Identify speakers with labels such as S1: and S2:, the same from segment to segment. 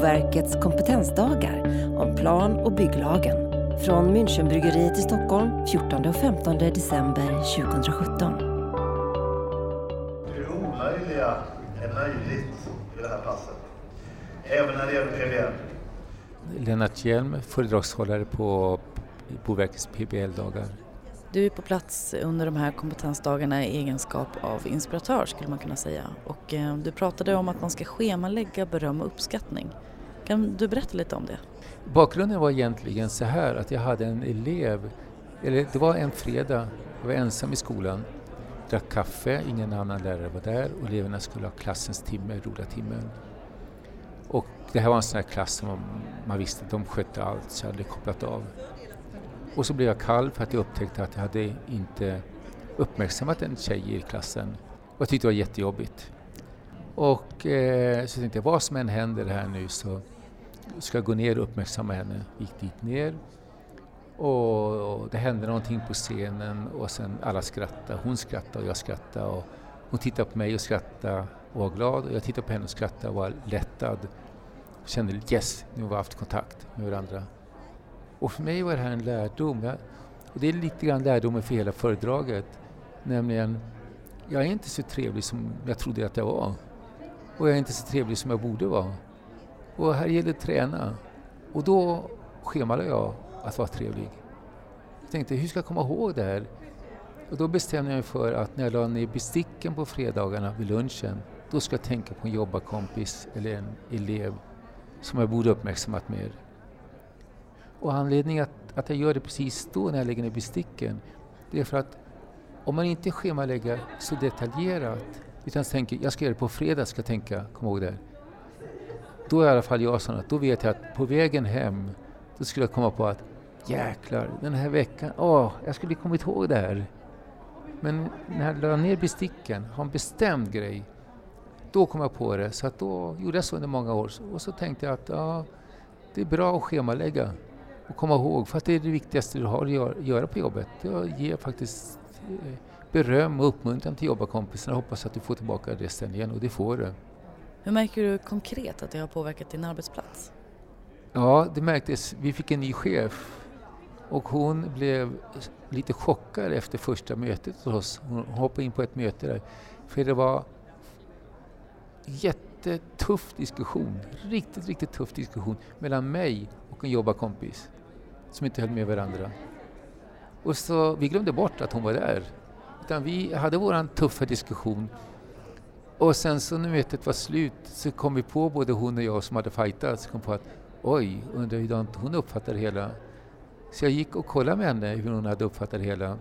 S1: Boverkets kompetensdagar om plan och bygglagen. Från Münchenbryggeriet i Stockholm 14 och 15 december 2017.
S2: Det omöjliga är möjligt i det här passet. Även när det gäller PBL.
S3: Lennart Hjelm, föredragshållare på Boverkets PBL-dagar.
S4: Du är på plats under de här kompetensdagarna i egenskap av inspiratör skulle man kunna säga. Och eh, du pratade om att man ska schemalägga beröm och uppskattning. Kan du berätta lite om det?
S3: Bakgrunden var egentligen så här att jag hade en elev, eller det var en fredag, jag var ensam i skolan, drack kaffe, ingen annan lärare var där och eleverna skulle ha klassens timme, roliga timmen. Och det här var en sån här klass som man visste de skötte allt så jag hade kopplat av. Och så blev jag kall för att jag upptäckte att jag hade inte uppmärksammat en tjej i klassen. Och jag tyckte det var jättejobbigt. Och eh, så tänkte jag, vad som än händer här nu så ska jag gå ner och uppmärksamma henne. Gick dit ner och, och det hände någonting på scenen och sen alla skrattade. Hon skrattade och jag skrattade. Och hon tittade på mig och skrattade och var glad och jag tittade på henne och skrattade och var lättad. Kände yes, nu har vi haft kontakt med varandra. Och för mig var det här en lärdom. Jag, och det är lite grann lärdomen för hela föredraget. Nämligen, jag är inte så trevlig som jag trodde att jag var. Och jag är inte så trevlig som jag borde vara. Och här gäller det att träna. Och då schemalade jag att vara trevlig. Jag tänkte, hur ska jag komma ihåg det här? Och då bestämde jag mig för att när jag la ner besticken på fredagarna vid lunchen, då ska jag tänka på en jobbarkompis eller en elev som jag borde uppmärksammat mer. Och anledningen att, att jag gör det precis då när jag lägger ner besticken, det är för att om man inte schemalägger så detaljerat, utan tänker jag ska göra det på fredag, ska jag tänka, kom ihåg det. Då är i alla fall jag sån att då vet jag att på vägen hem, då skulle jag komma på att jäklar, den här veckan, åh, jag skulle kommit ihåg det här. Men när jag la ner besticken, har en bestämd grej, då kom jag på det. Så att då gjorde jag så under många år. Och så tänkte jag att ja, det är bra att schemalägga och komma ihåg, för att det är det viktigaste du har att göra på jobbet. Det ger faktiskt eh, beröm och uppmuntran till jobbarkompisarna och hoppas att du får tillbaka det sen igen och det får du.
S4: Hur märker du konkret att det har påverkat din arbetsplats?
S3: Ja, det märktes. Vi fick en ny chef och hon blev lite chockad efter första mötet hos oss. Hon hoppade in på ett möte där. För det var jättetuff diskussion, riktigt, riktigt tuff diskussion mellan mig och en jobbarkompis som inte höll med varandra. Och så, vi glömde bort att hon var där. Utan vi hade vår tuffa diskussion. Och sen så när mötet var slut så kom vi på, både hon och jag som hade fightats, kom på att oj, undrar hur hon uppfattade det hela. Så jag gick och kollade med henne hur hon hade uppfattat det hela.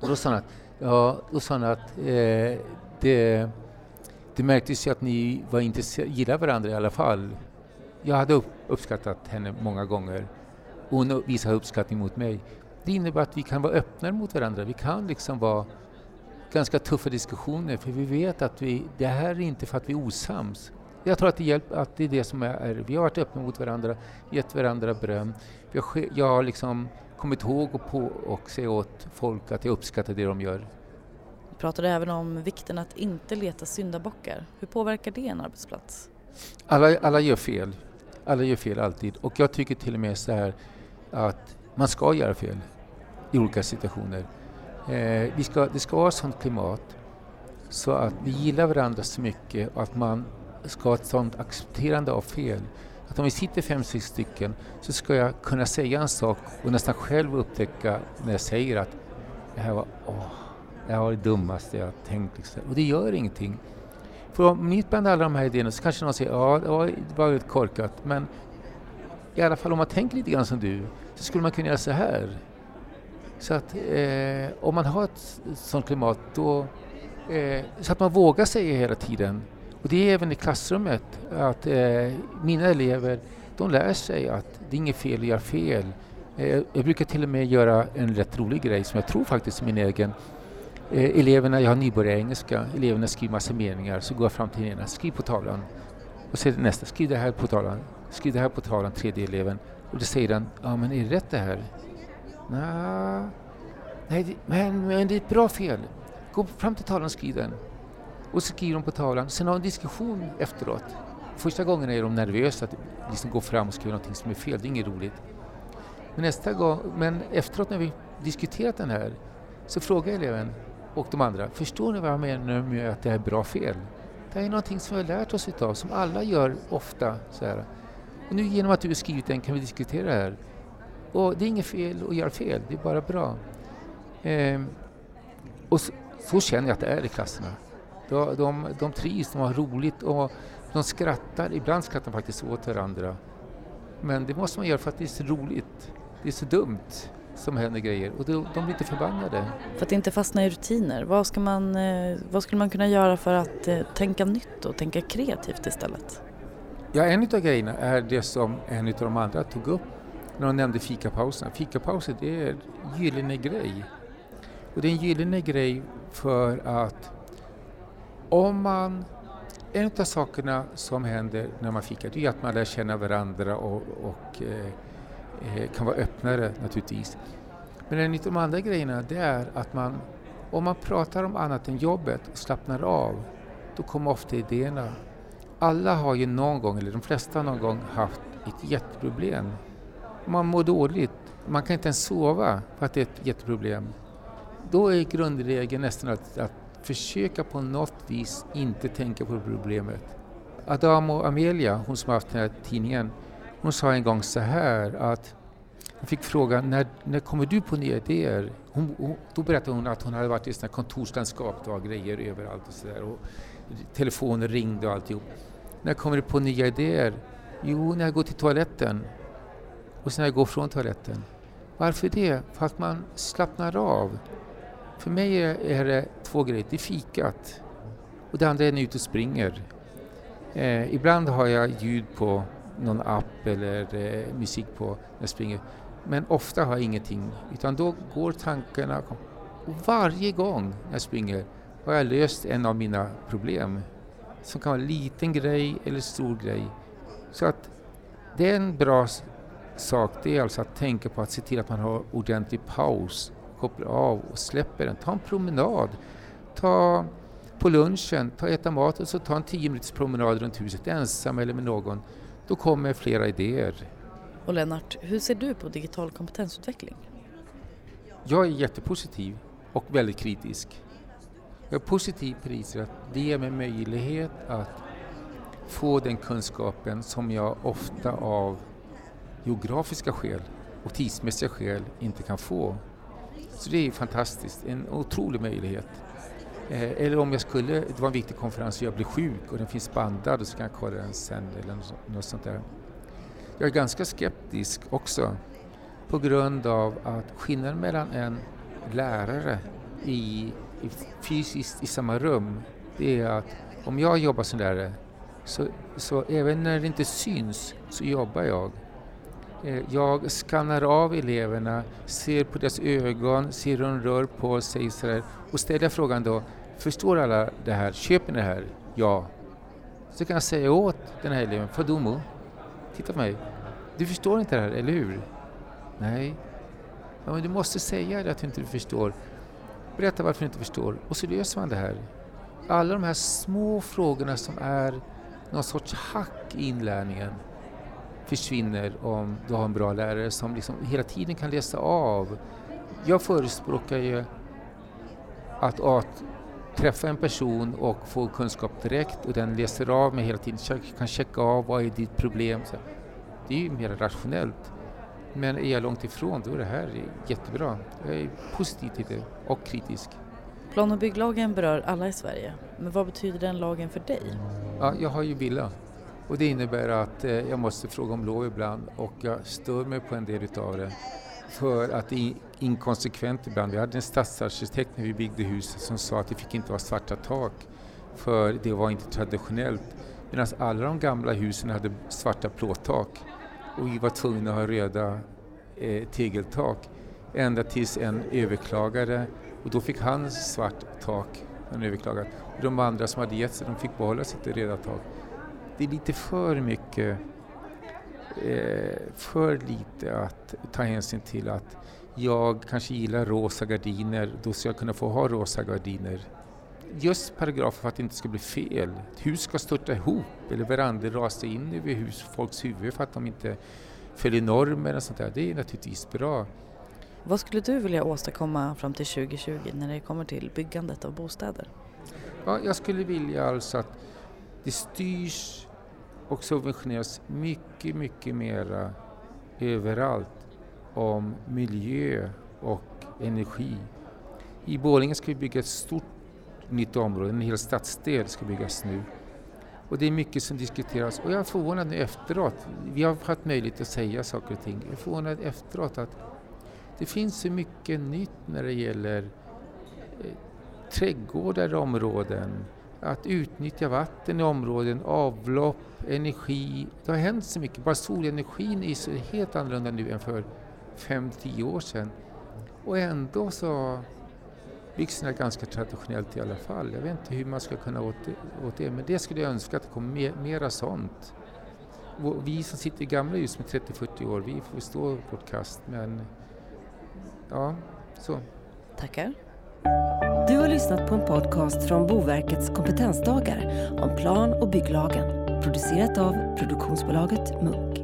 S3: Och då sa hon att, ja, då sa hon att eh, det, det märktes ju att ni var gillade varandra i alla fall. Jag hade upp, uppskattat henne många gånger och hon visade uppskattning mot mig. Det innebär att vi kan vara öppnare mot varandra. Vi kan liksom vara ganska tuffa diskussioner för vi vet att vi, det här är inte för att vi är osams. Jag tror att det, hjälper, att det är det som är, vi har varit öppna mot varandra, gett varandra beröm. Har, jag har liksom kommit ihåg och, på, och säga åt folk att jag uppskattar det de gör.
S4: Du pratade även om vikten att inte leta syndabockar. Hur påverkar det en arbetsplats?
S3: Alla, alla gör fel. Alla gör fel alltid. Och jag tycker till och med så här att man ska göra fel i olika situationer. Eh, vi ska, det ska vara ett sådant klimat så att vi gillar varandra så mycket och att man ska ha ett sådant accepterande av fel. Att om vi sitter fem, sex stycken så ska jag kunna säga en sak och nästan själv upptäcka när jag säger att det här var, åh, det här var det dummaste jag tänkt. Liksom. Och det gör ingenting. För mitt bland alla de här idéerna så kanske någon säger ja, det var, det var korkat, men i alla fall om man tänker lite grann som du så skulle man kunna göra så här. Så att eh, om man har ett sådant klimat då, eh, så att man vågar säga hela tiden och det är även i klassrummet att eh, mina elever de lär sig att det är inget fel att göra fel. Eh, jag brukar till och med göra en rätt rolig grej som jag tror faktiskt är min egen. Eh, eleverna, jag har nybörjarengelska, eleverna skriver massa meningar så går jag fram till den ena, skriv på tavlan. Och så nästa, skriv det här på tavlan. Skriv det här på tavlan, tredje eleven. Och då säger han, ja men är det rätt det här? Nah, nej, men, men det är ett bra fel. Gå fram till tavlan och skriv den. Och så skriver de på tavlan. Sen har en diskussion efteråt. Första gången är de nervösa att liksom gå fram och skriva någonting som är fel, det är inget roligt. Men, nästa gång, men efteråt när vi diskuterat den här så frågar eleven och de andra, förstår ni vad jag menar med att det är bra fel? Det här är någonting som vi har lärt oss utav, som alla gör ofta. Så här. Och nu genom att du har skrivit den kan vi diskutera det här. Och det är inget fel att göra fel, det är bara bra. Ehm, och så, så, känner jag att det är i klasserna. De, de, de trivs, de har roligt och de skrattar. Ibland skrattar de faktiskt åt varandra. Men det måste man göra för att det är så roligt. Det är så dumt som händer grejer och de, de blir inte förbannade.
S4: För att inte fastna i rutiner, vad, ska man, eh, vad skulle man kunna göra för att eh, tänka nytt och tänka kreativt istället?
S3: Ja, en av grejerna är det som en av de andra tog upp när de nämnde fikapauserna. Fikapausen det är en gyllene grej. Och det är en gyllene grej för att om man en av sakerna som händer när man fikar det är att man lär känna varandra och, och eh, eh kan vara öppnare naturligtvis. Men en av de andra grejerna det är att man, om man pratar om annat än jobbet och slappnar av, då kommer ofta idéerna. Alla har ju någon gång, eller de flesta har någon gång haft ett jätteproblem. Man mår dåligt, man kan inte ens sova för att det är ett jätteproblem. Då är grundregeln nästan att, att försöka på något vis inte tänka på problemet. Adam och Amelia, hon som har haft den här tidningen, hon sa en gång så här att hon fick frågan när, när kommer du på nya idéer? Hon, hon, då berättade hon att hon hade varit i sina kontorslandskap, det var grejer överallt och sådär. Telefoner ringde och alltihop. När kommer du på nya idéer? Jo, när jag går till toaletten. Och sen när jag går från toaletten. Varför det? För att man slappnar av. För mig är det två grejer. Det är fikat och det andra är när jag är ute och springer. Eh, ibland har jag ljud på någon app eller eh, musik på när jag springer. Men ofta har jag ingenting utan då går tankarna och varje gång jag springer har jag löst en av mina problem som kan vara en liten grej eller stor grej. Så att det är en bra sak, det är alltså att tänka på att se till att man har ordentlig paus koppla av och släpper den. Ta en promenad. Ta på lunchen, ta äta mat och så ta en tio minuters promenad runt huset ensam eller med någon. Då kommer flera idéer.
S4: Och Lennart, hur ser du på digital kompetensutveckling?
S3: Jag är jättepositiv och väldigt kritisk. Jag är positiv på det att det ger mig möjlighet att få den kunskapen som jag ofta av geografiska skäl och tidsmässiga skäl inte kan få. Så det är fantastiskt, en otrolig möjlighet. Eh, eller om jag skulle, det var en viktig konferens och jag blir sjuk och den finns bandad och så kan jag kolla den sen eller något sånt där. Jag är ganska skeptisk också på grund av att skillnaden mellan en lärare i fysiskt i samma rum, det är att om jag jobbar som lärare så, så även när det inte syns så jobbar jag. Eh, jag skannar av eleverna, ser på deras ögon, ser hur de rör på sig sådär. och ställer frågan då, förstår alla det här, köper ni det här? Ja. Så kan jag säga åt den här eleven, Fadumo, titta på mig, du förstår inte det här, eller hur? Nej. Ja, men du måste säga det att du inte förstår. Berätta varför du inte förstår och så löser man det här. Alla de här små frågorna som är någon sorts hack i inlärningen försvinner om du har en bra lärare som liksom hela tiden kan läsa av. Jag förespråkar ju att, att träffa en person och få kunskap direkt och den läser av mig hela tiden, kan checka av vad är ditt problem. Så det är ju mer rationellt. Men är jag långt ifrån då är det här jättebra. Jag är positiv till det och kritisk.
S4: Plan och bygglagen berör alla i Sverige, men vad betyder den lagen för dig?
S3: Ja, jag har ju villa och det innebär att eh, jag måste fråga om lov ibland och jag stör mig på en del utav det. För att det är inkonsekvent ibland. Vi hade en stadsarkitekt när vi byggde huset som sa att det fick inte vara svarta tak för det var inte traditionellt. Medan alla de gamla husen hade svarta plåttak och vi var tvungna att ha röda eh, tegeltak ända tills en överklagade och då fick han svart tak, han överklagat. Och de andra som hade gett sig, de fick behålla sitt röda tak det är lite för mycket, eh, för lite att ta hänsyn till att jag kanske gillar rosa gardiner, då ska jag kunna få ha rosa gardiner just paragrafer för att det inte ska bli fel. Ett hus ska störta ihop eller verandor rasa in över hus, folks huvud för att de inte följer normer och sånt där. Det är naturligtvis bra.
S4: Vad skulle du vilja åstadkomma fram till 2020 när det kommer till byggandet av bostäder?
S3: Ja, jag skulle vilja alltså att det styrs och subventioneras mycket, mycket mera överallt om miljö och energi. I Borlänge ska vi bygga ett stort nytt område, en hel stadsdel ska byggas nu. Och det är mycket som diskuteras och jag är förvånad nu efteråt, vi har haft möjlighet att säga saker och ting, jag är förvånad efteråt att det finns så mycket nytt när det gäller eh, trädgårdar i områden, att utnyttja vatten i områden, avlopp, energi. Det har hänt så mycket. Bara solenergin är så helt annorlunda nu än för 5-10 år sedan. Och ändå så byxorna är ganska traditionellt i alla fall. Jag vet inte hur man ska kunna åt det, åt det men det skulle jag önska att det kom mer, mera sånt. Vi som sitter i gamla hus med 30-40 år, vi får stå vårt kast men ja, så.
S4: Tackar.
S1: Du har lyssnat på en podcast från Boverkets kompetensdagar om plan och bygglagen. Producerat av produktionsbolaget Munk.